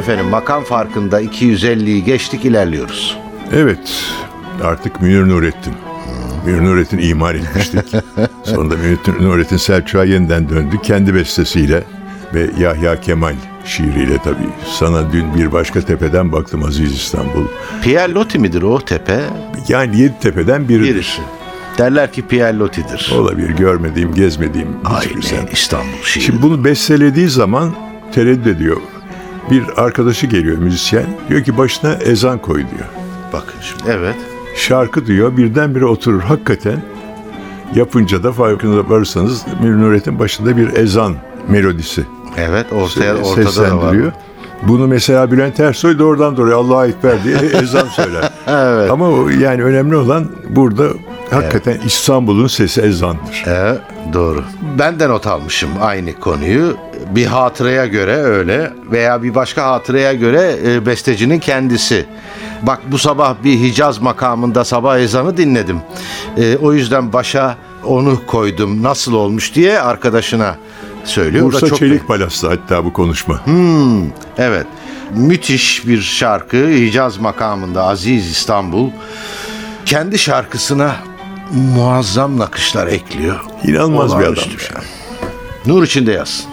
efendim. Makam farkında 250'yi geçtik ilerliyoruz. Evet, artık Münir Nurettin. Münir Nurettin imal etmiştik. Sonunda Münir Nurettin Selçuk'a yeniden döndü. Kendi bestesiyle ve Yahya Kemal şiiriyle tabii. Sana dün bir başka tepeden baktım Aziz İstanbul. Pierre Loti midir o tepe? Yani yedi tepeden biridir. Birisi. Derler ki Pierre Loti'dir. Olabilir görmediğim, gezmediğim Aynen semt. İstanbul şiiri. Şimdi bunu bestelediği zaman tereddüt ediyor. Bir arkadaşı geliyor müzisyen. Diyor ki başına ezan koy diyor. Bakın şimdi. Evet. şarkı diyor birdenbire oturur. Hakikaten yapınca da farkında varırsanız Münir başında bir ezan melodisi Evet ortaya ortada da var. Bunu mesela Bülent Ersoy doğrudan doğruya Allahu Ekber diye ezan söyler. Evet. Ama o yani önemli olan burada hakikaten İstanbul'un sesi ezandır. Evet, doğru. Ben de not almışım aynı konuyu. Bir hatıraya göre öyle veya bir başka hatıraya göre e, bestecinin kendisi. Bak bu sabah bir Hicaz makamında sabah ezanı dinledim. E, o yüzden başa onu koydum nasıl olmuş diye arkadaşına söylüyor. Bursa çok- Çelik Palas'ta hatta bu konuşma. Evet. Müthiş bir şarkı Hicaz makamında Aziz İstanbul kendi şarkısına muazzam nakışlar ekliyor. İnanılmaz bir Olağanüstü adam. şey. Nur içinde yazsın.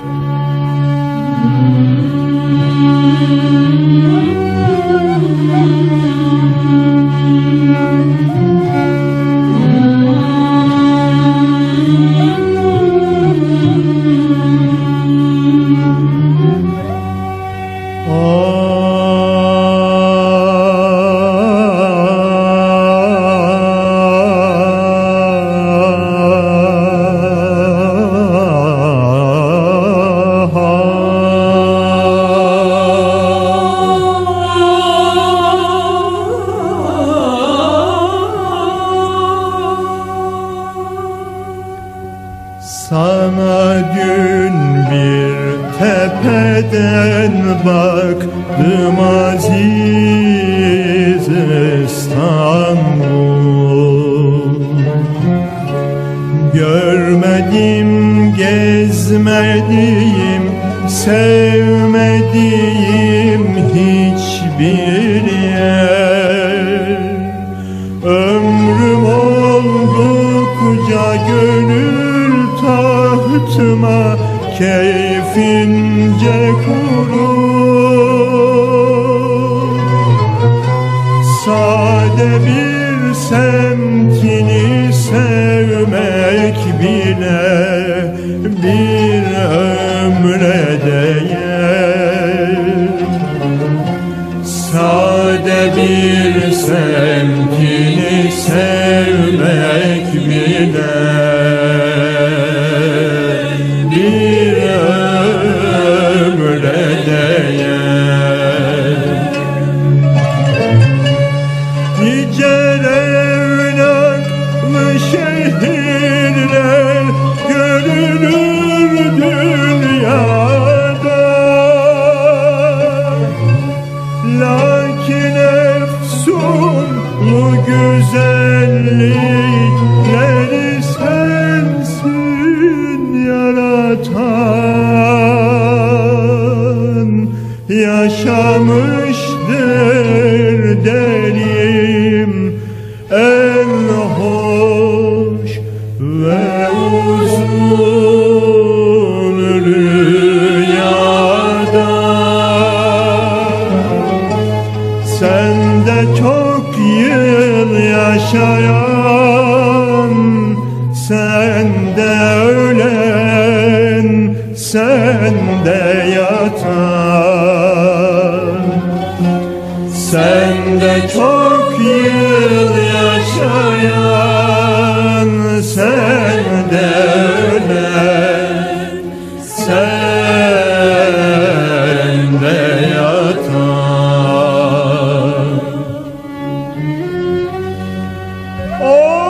Sana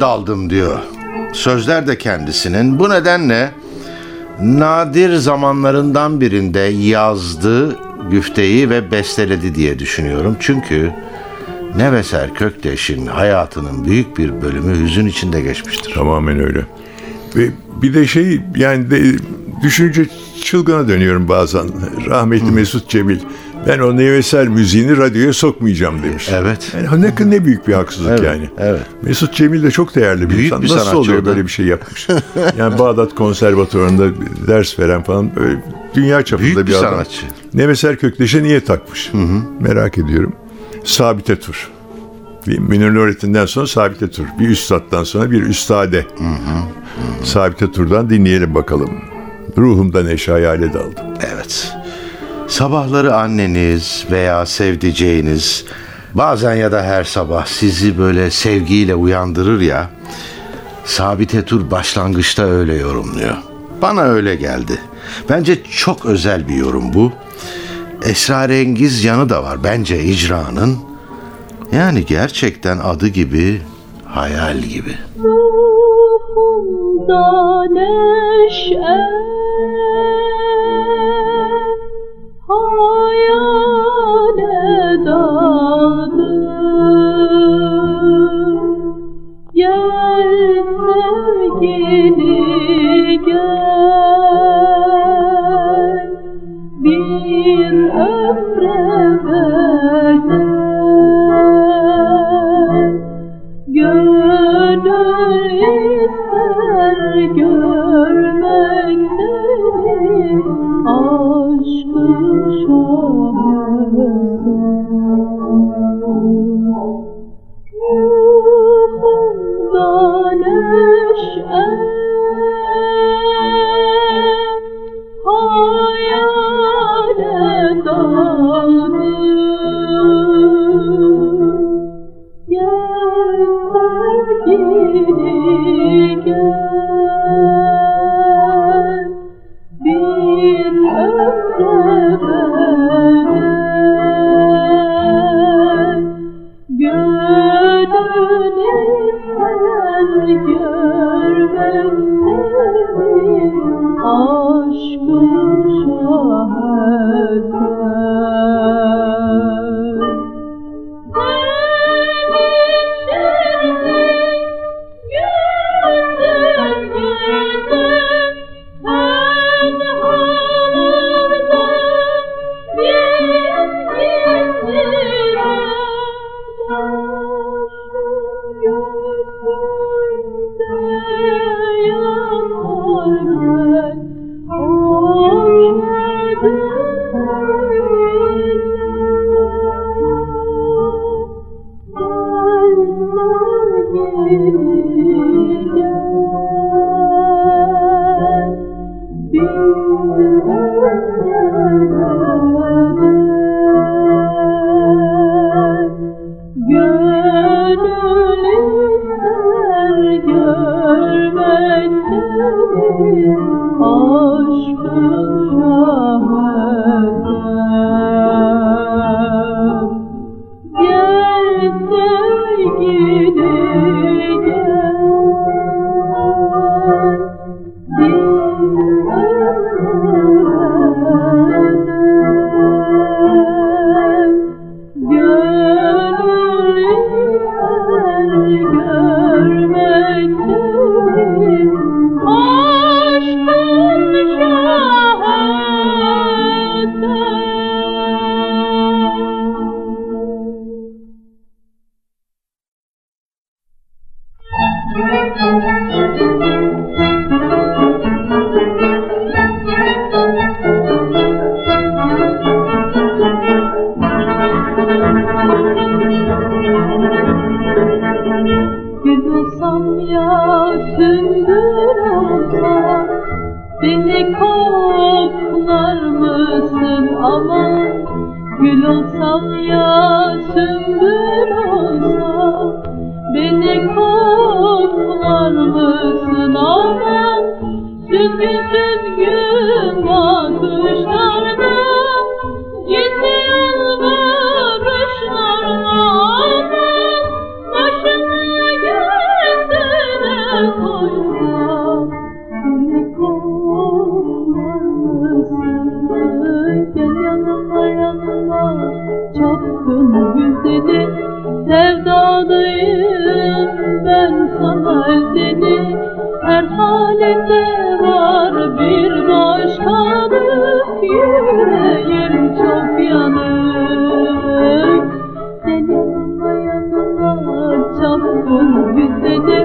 daldım diyor. Sözler de kendisinin. Bu nedenle nadir zamanlarından birinde yazdı, güfteyi ve besteledi diye düşünüyorum. Çünkü Neveser Kökteş'in hayatının büyük bir bölümü hüzün içinde geçmiştir. Tamamen öyle. Ve bir de şey yani de, düşünce çılgına dönüyorum bazen. Rahmetli Mesut Cemil. Ben o nevesel müziğini radyoya sokmayacağım demiş. Evet. Yani ne, ne büyük bir haksızlık Evet, yani. evet. Mesut Cemil de çok değerli bir Büyük insan. bir Nasıl sanatçı oluyor da. böyle bir şey yapmış? yani Bağdat Konservatuvarı'nda ders veren falan böyle dünya çapında Büyük bir, bir adam. sanatçı. Nevesel Kökteş'e niye takmış? Merak ediyorum. Sabite Tur. Münir Nurettin'den sonra Sabite Tur. Bir üstattan sonra bir üstade. Sabite Tur'dan dinleyelim bakalım. Ruhumda neşe hayale daldım. Evet. Sabahları anneniz veya sevdiceğiniz bazen ya da her sabah sizi böyle sevgiyle uyandırır ya. Sabite Tur başlangıçta öyle yorumluyor. Bana öyle geldi. Bence çok özel bir yorum bu. Esrarengiz yanı da var bence icranın. Yani gerçekten adı gibi hayal gibi. Ruhumda neşe hayale daldı Gel sevgili gel. Bir ömre قلبي الدنيا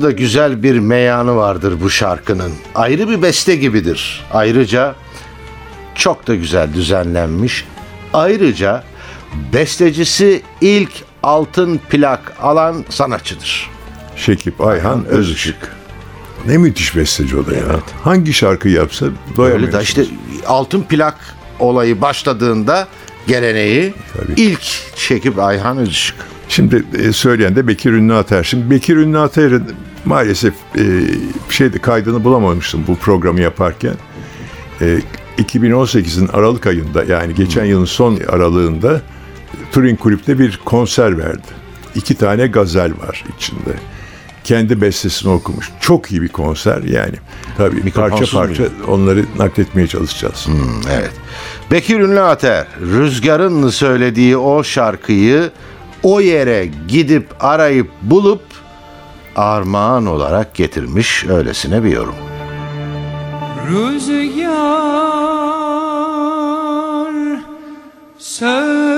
Nasıl da güzel bir meyanı vardır bu şarkının. Ayrı bir beste gibidir. Ayrıca çok da güzel düzenlenmiş. Ayrıca bestecisi ilk altın plak alan sanatçıdır. Şekip Ayhan Özışık. Ne müthiş besteci o da ya. Hangi şarkı yapsa Öyle doyamıyorsunuz. da işte altın plak olayı başladığında geleneği Tabii. ilk Şekip Ayhan Özışık. Şimdi e, söyleyen de Bekir Ünlü Ater. Şimdi Bekir Ünlü Ater'in maalesef e, şeyde kaydını bulamamıştım bu programı yaparken. E, 2018'in Aralık ayında yani geçen yılın son aralığında Turing Kulüp'te bir konser verdi. İki tane gazel var içinde. Kendi bestesini okumuş. Çok iyi bir konser yani. Tabii Mikrofonsuz parça parça muydu? onları nakletmeye çalışacağız. Evet. Bekir Ünlü Ater, Rüzgar'ın söylediği o şarkıyı o yere gidip arayıp bulup armağan olarak getirmiş öylesine bir yorum. Rüzgar söylüyor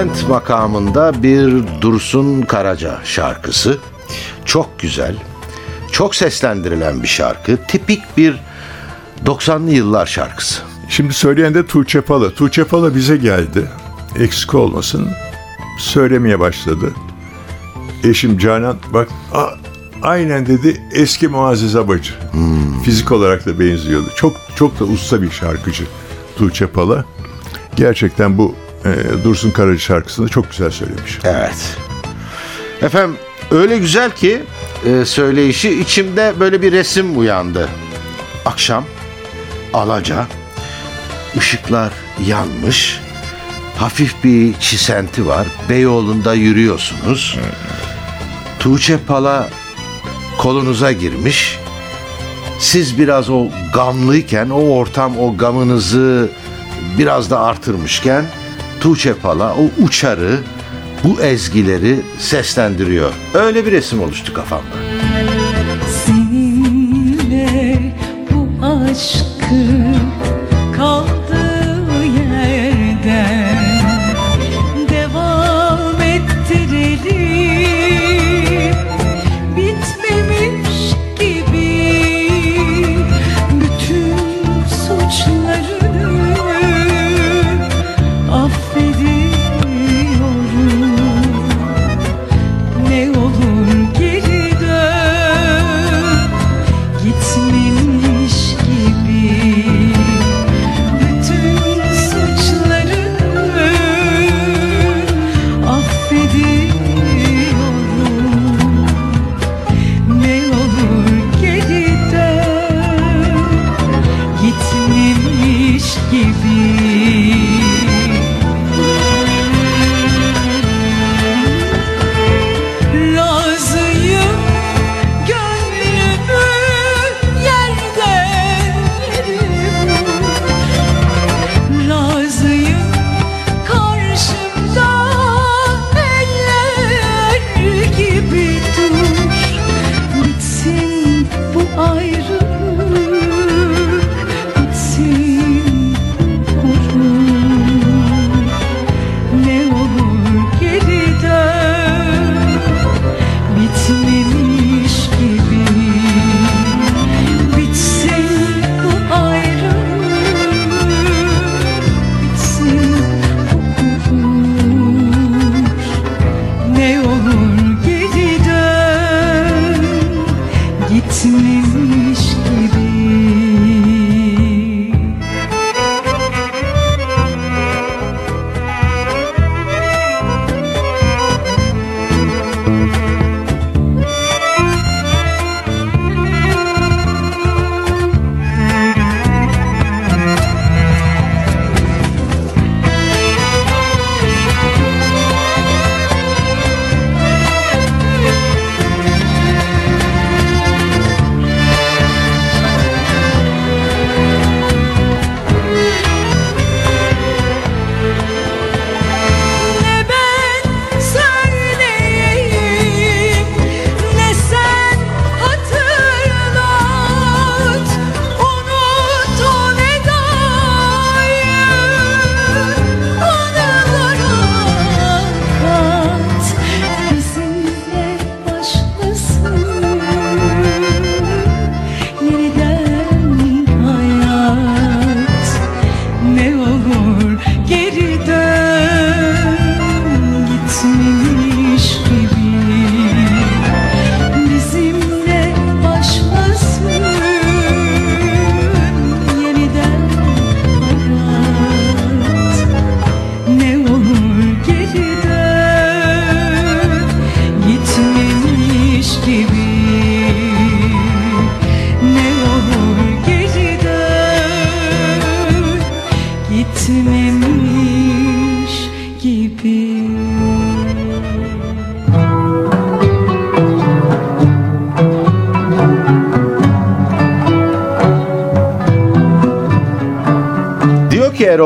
Nihavent makamında bir Dursun Karaca şarkısı. Çok güzel. Çok seslendirilen bir şarkı. Tipik bir 90'lı yıllar şarkısı. Şimdi söyleyen de Tuğçe Pala. Tuğçe Pala bize geldi. Eksik olmasın. Söylemeye başladı. Eşim Canan bak a- aynen dedi eski Muazzez Abacı. Fizik olarak da benziyordu. Çok çok da usta bir şarkıcı Tuğçe Pala. Gerçekten bu e, Dursun Karaca şarkısını çok güzel söylemiş. Evet. Efendim öyle güzel ki e, söyleyişi içimde böyle bir resim uyandı. Akşam alaca ışıklar yanmış hafif bir çisenti var. Beyoğlu'nda yürüyorsunuz. Tuğçe Pala kolunuza girmiş. Siz biraz o gamlıyken o ortam o gamınızı biraz da artırmışken Tuğçe Pala o uçarı bu ezgileri seslendiriyor. Öyle bir resim oluştu kafamda. Seninle bu aşkı ведь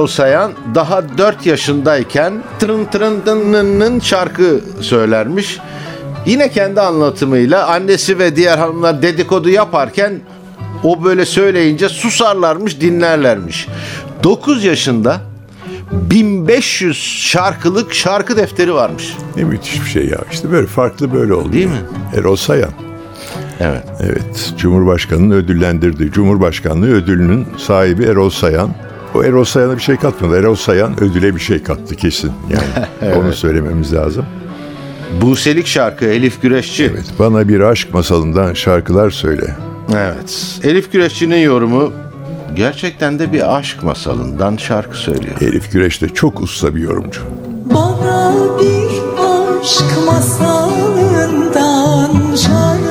Erol Sayan daha 4 yaşındayken tırın tırın dınının şarkı söylermiş. Yine kendi anlatımıyla annesi ve diğer hanımlar dedikodu yaparken o böyle söyleyince susarlarmış dinlerlermiş. 9 yaşında 1500 şarkılık şarkı defteri varmış. Ne müthiş bir şey ya. İşte böyle farklı böyle oldu. Değil mi? Erol Sayan. Evet. Evet. Cumhurbaşkanı'nın ödüllendirdiği Cumhurbaşkanlığı ödülünün sahibi Erol Sayan. O Erol Sayan'a bir şey katmadı. Erol Sayan ödüle bir şey kattı kesin. Yani onu söylememiz lazım. Buselik şarkı Elif Güreşçi. Evet. Bana bir aşk masalından şarkılar söyle. Evet. Elif Güreşçi'nin yorumu gerçekten de bir aşk masalından şarkı söylüyor. Elif Güreş de çok usta bir yorumcu. Bana bir aşk masalından şarkılar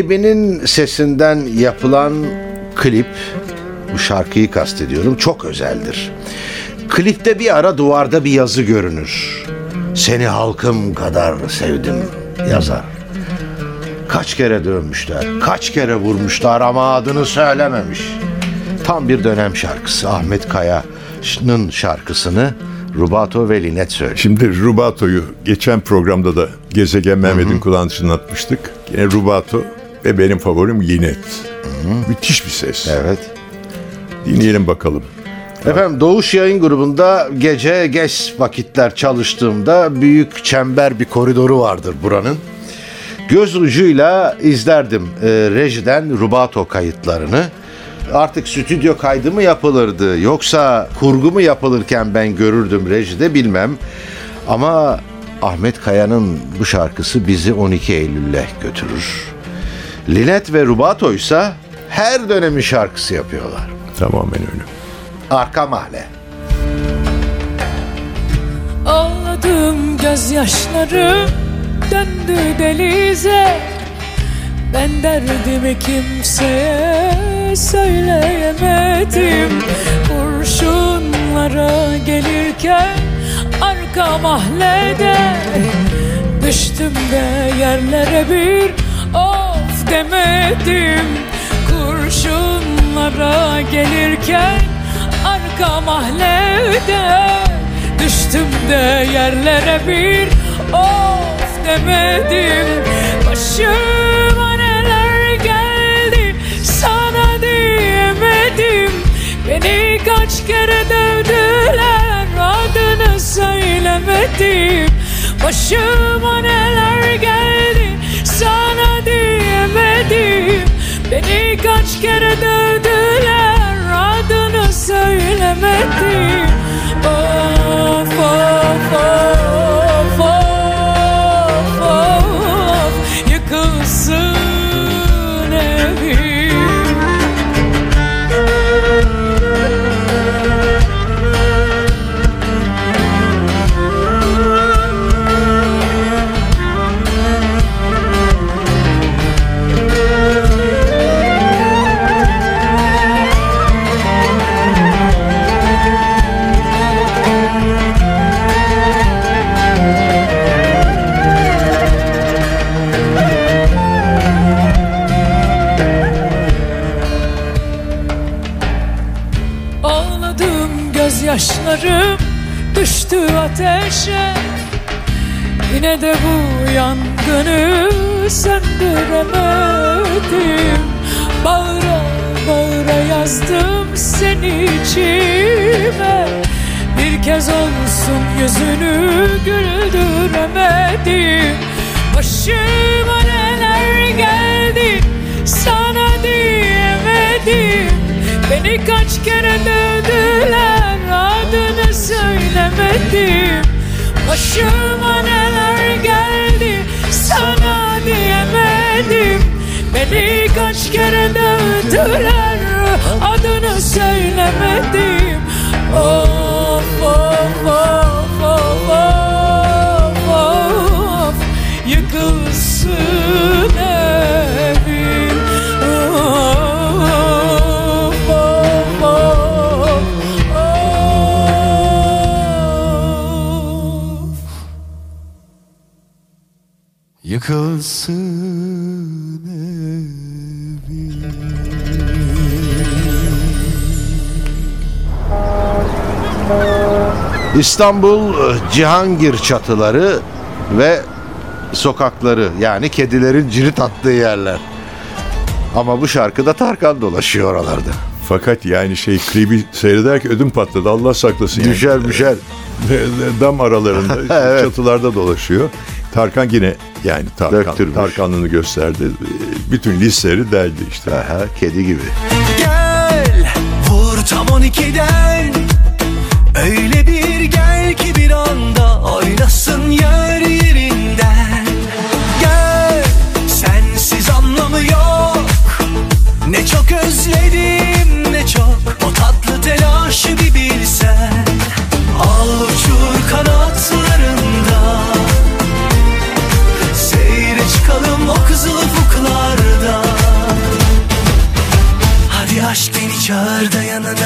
Sahibinin sesinden yapılan klip, bu şarkıyı kastediyorum, çok özeldir. Klipte bir ara duvarda bir yazı görünür. Seni halkım kadar sevdim yazar. Kaç kere dövmüşler, kaç kere vurmuşlar ama adını söylememiş. Tam bir dönem şarkısı. Ahmet Kaya'nın şarkısını Rubato ve Linet söylüyor. Şimdi Rubato'yu geçen programda da Gezegen Mehmet'in kulağını çınlatmıştık. Yine Rubato ve benim favorim Linet. Müthiş bir ses. Evet. Dinleyelim bakalım. Efendim Doğuş Yayın Grubu'nda gece geç vakitler çalıştığımda büyük çember bir koridoru vardır buranın. Göz ucuyla izlerdim e, rejiden rubato kayıtlarını. Artık stüdyo kaydı mı yapılırdı yoksa kurgu mu yapılırken ben görürdüm rejide bilmem. Ama Ahmet Kaya'nın bu şarkısı bizi 12 Eylül'le götürür. Linet ve Rubato ise her dönemin şarkısı yapıyorlar. Tamamen öyle. Arka mahalle. Ağladım gözyaşları döndü delize Ben derdimi kimseye söyleyemedim Kurşunlara gelirken arka mahallede Düştüm de yerlere bir demedim. Kurşunlara gelirken arka mahallede Düştüm de yerlere bir of demedim. Başıma neler geldi sana diyemedim. Beni kaç kere dövdüler adını söylemedim. Başıma neler geldi sana diyemedim Beni kaç kere dövdüler adını söylemedim. Of of of of Yine de bu yangını söndüremedim. Bağıra bağıra yazdım seni içime. Bir kez olsun yüzünü güldüremedim. Başıma neler geldi sana diyemedim. Beni kaç kere dövdüler adını söylemedim. Başıma neler Beni kaç kere dövdüler adını söylemedim. Of of of of of of. Yıkılsın evim. Of of of of. Yıkılsın İstanbul e, Cihangir çatıları ve sokakları yani kedilerin cirit attığı yerler. Ama bu şarkıda Tarkan dolaşıyor oralarda. Fakat yani şey klibi seyrederken ödüm patladı. Allah saklasın. yani. Düşer düşer. Dam aralarında, Evet. çatılarda dolaşıyor. Tarkan yine yani Tarkan, Döktürmüş. Tarkanlığını gösterdi. Bütün listeleri deldi işte. Aha, kedi gibi. Gel vur tam 12'den Öyle bir gel ki bir anda oynasın yer yerinden. Gel sensiz anlamı yok. Ne çok özledim ne çok. O tatlı telaşı bir bilsen. Al uçur kanatlarında. Seyre çıkalım o kızıl ufuklarda Hadi aşk beni çağır dayanın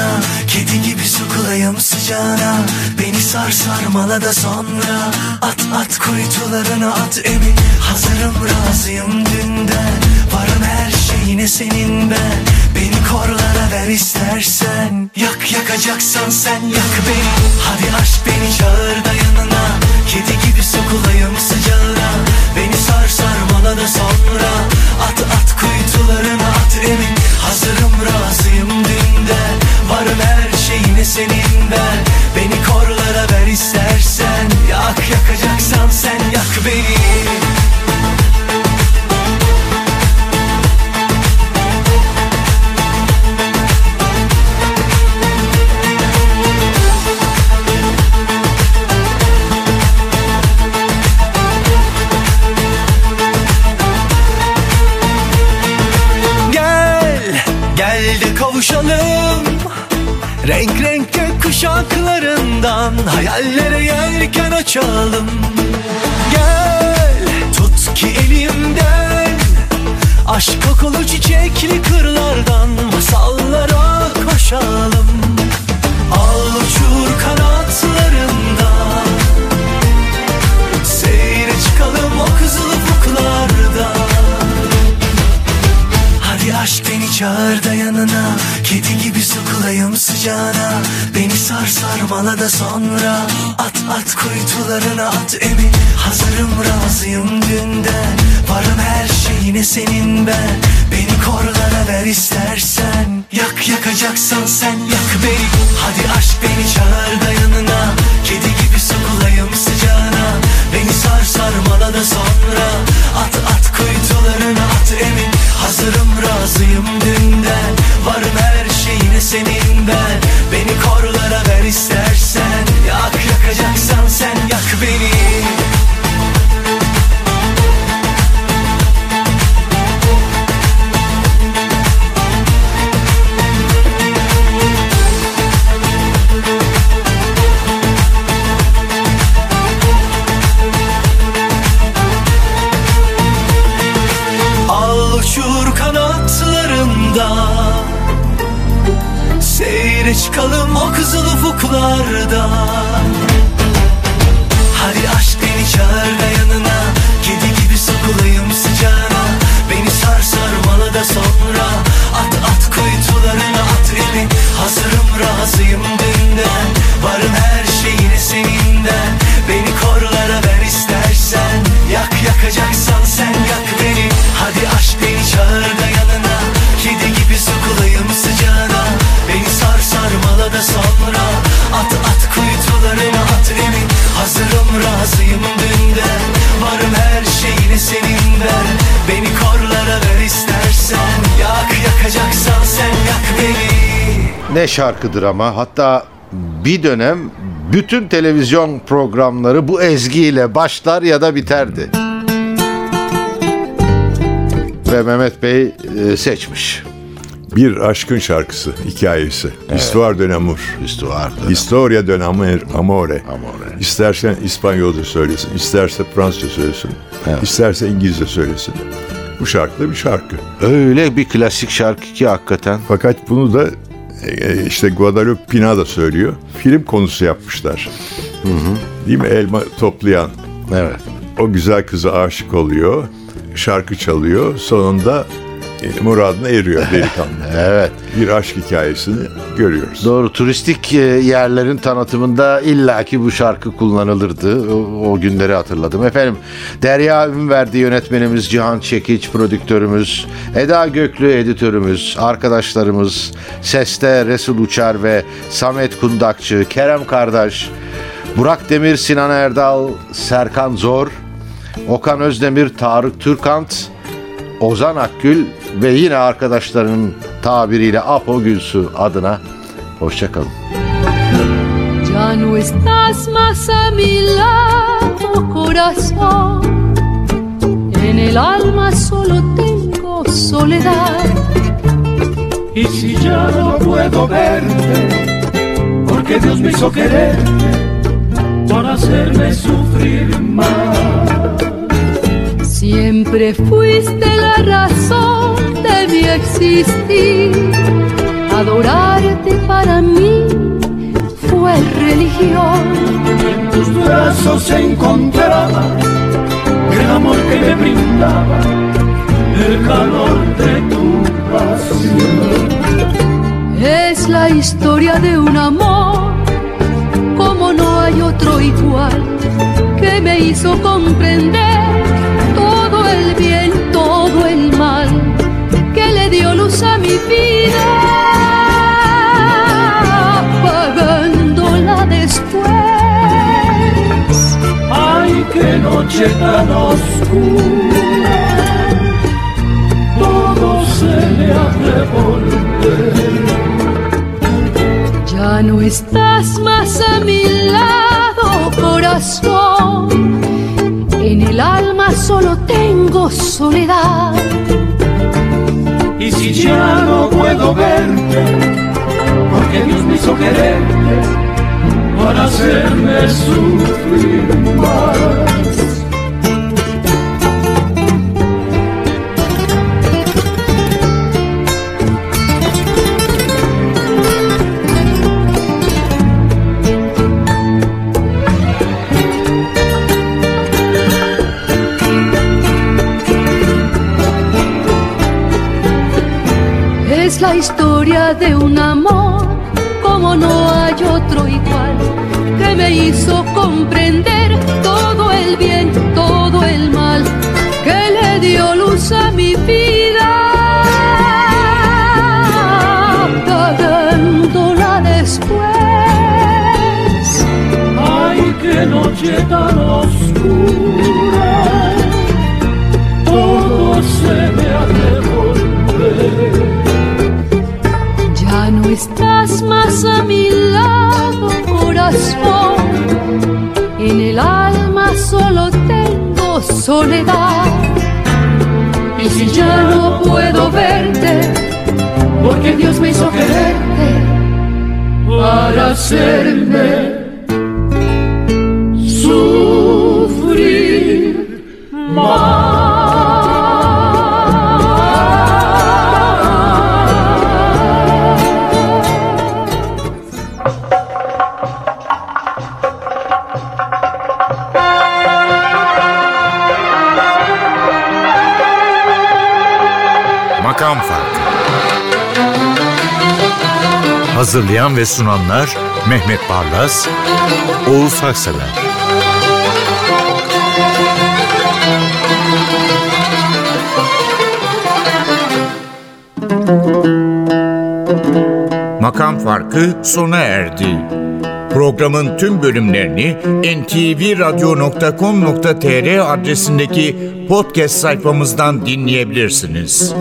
sar sarmala da sonra At at kuytularına at emin Hazırım razıyım dünden Varım her şeyine senin ben Beni korlara ver istersen Yak yakacaksan sen yak beni. Hadi aşk beni çağır da yanına Kedi gibi sokulayım sıcağına Beni sar sarmala da sonra At at kuytularına at emin Hazırım razıyım şeyine senin ben. Beni korlara ver istersen. Yak yakacaksan sen yak beni. Gel, gel de kavuşalım Renk renk gök kuşaklarından Hayallere yelken açalım. Gel, tut ki elimden Aşk kokulu çiçekli kırlardan Masallara koşalım. Al uçur kanatlarından Seyre çıkalım o kızıl ufuklarda Hadi aşk beni çağır da yanına Kedi gibi sokulayım sıcağına. Beni sar sarmala da sonra. At at kuytularına at emin. Hazırım razıyım dünden. Varım her şeyine senin ben. Beni korlara ver istersen. Yak yakacaksan sen yak beni. Hadi aşk beni çağır da yanına. Kedi gibi Ne şarkıdır ama hatta bir dönem bütün televizyon programları bu ezgiyle başlar ya da biterdi. Ve Mehmet Bey e, seçmiş. Bir aşkın şarkısı, hikayesi. Histoire de l'amour. Üstü vardı. Historia de amore. amore. Amore. İstersen İspanyolca söylesin, isterse Fransızca söylesin, isterse İngilizce söylesin. Bu şarkı da bir şarkı. Öyle bir klasik şarkı ki hakikaten. Fakat bunu da işte Guadalupe Pina da söylüyor. Film konusu yapmışlar. Değil mi? Elma toplayan. Evet. O güzel kıza aşık oluyor. Şarkı çalıyor. Sonunda e, muradına eriyor delikanlı. Evet. bir aşk hikayesini görüyoruz. Doğru turistik e, yerlerin tanıtımında illaki bu şarkı kullanılırdı. O, o günleri hatırladım. Efendim Derya Ünverdi yönetmenimiz Cihan Çekiç, prodüktörümüz, Eda Göklü editörümüz, arkadaşlarımız, Seste Resul Uçar ve Samet Kundakçı, Kerem Kardeş, Burak Demir, Sinan Erdal, Serkan Zor, Okan Özdemir, Tarık Türkant, Ozan Akgül ve yine arkadaşlarının tabiriyle Apo Gülsu adına hoşçakalın. Ya no estás más a mi lado, corazón. En el alma solo tengo soledad. Y si ya no puedo verte, porque Dios me hizo quererte para hacerme sufrir más. Siempre fuiste la razón de mi existir. Adorarte para mí fue el religión. En tus brazos se encontraba el amor que me brindaba, el calor de tu pasión. Es la historia de un amor, como no hay otro igual, que me hizo comprender luz a mi vida, apagándola después. Ay, qué noche tan oscura, todo se me ha de volver. Ya no estás más a mi lado, corazón. En el alma solo tengo soledad. Y si ya no puedo verte, porque Dios me hizo quererte para hacerme sufrir más. Historia de un amor como no hay otro igual que me hizo comprender todo el bien, todo el mal que le dio luz a mi vida, apagándola después. Ay, qué noche tan oscura, no estás más a mi lado, corazón. En el alma solo tengo soledad. Y si ya no puedo verte, porque Dios me hizo quererte para hacerme sufrir más. Hazırlayan ve sunanlar Mehmet Barlas, Oğuz Haksever Makam Farkı sona erdi. Programın tüm bölümlerini ntvradio.com.tr adresindeki podcast sayfamızdan dinleyebilirsiniz.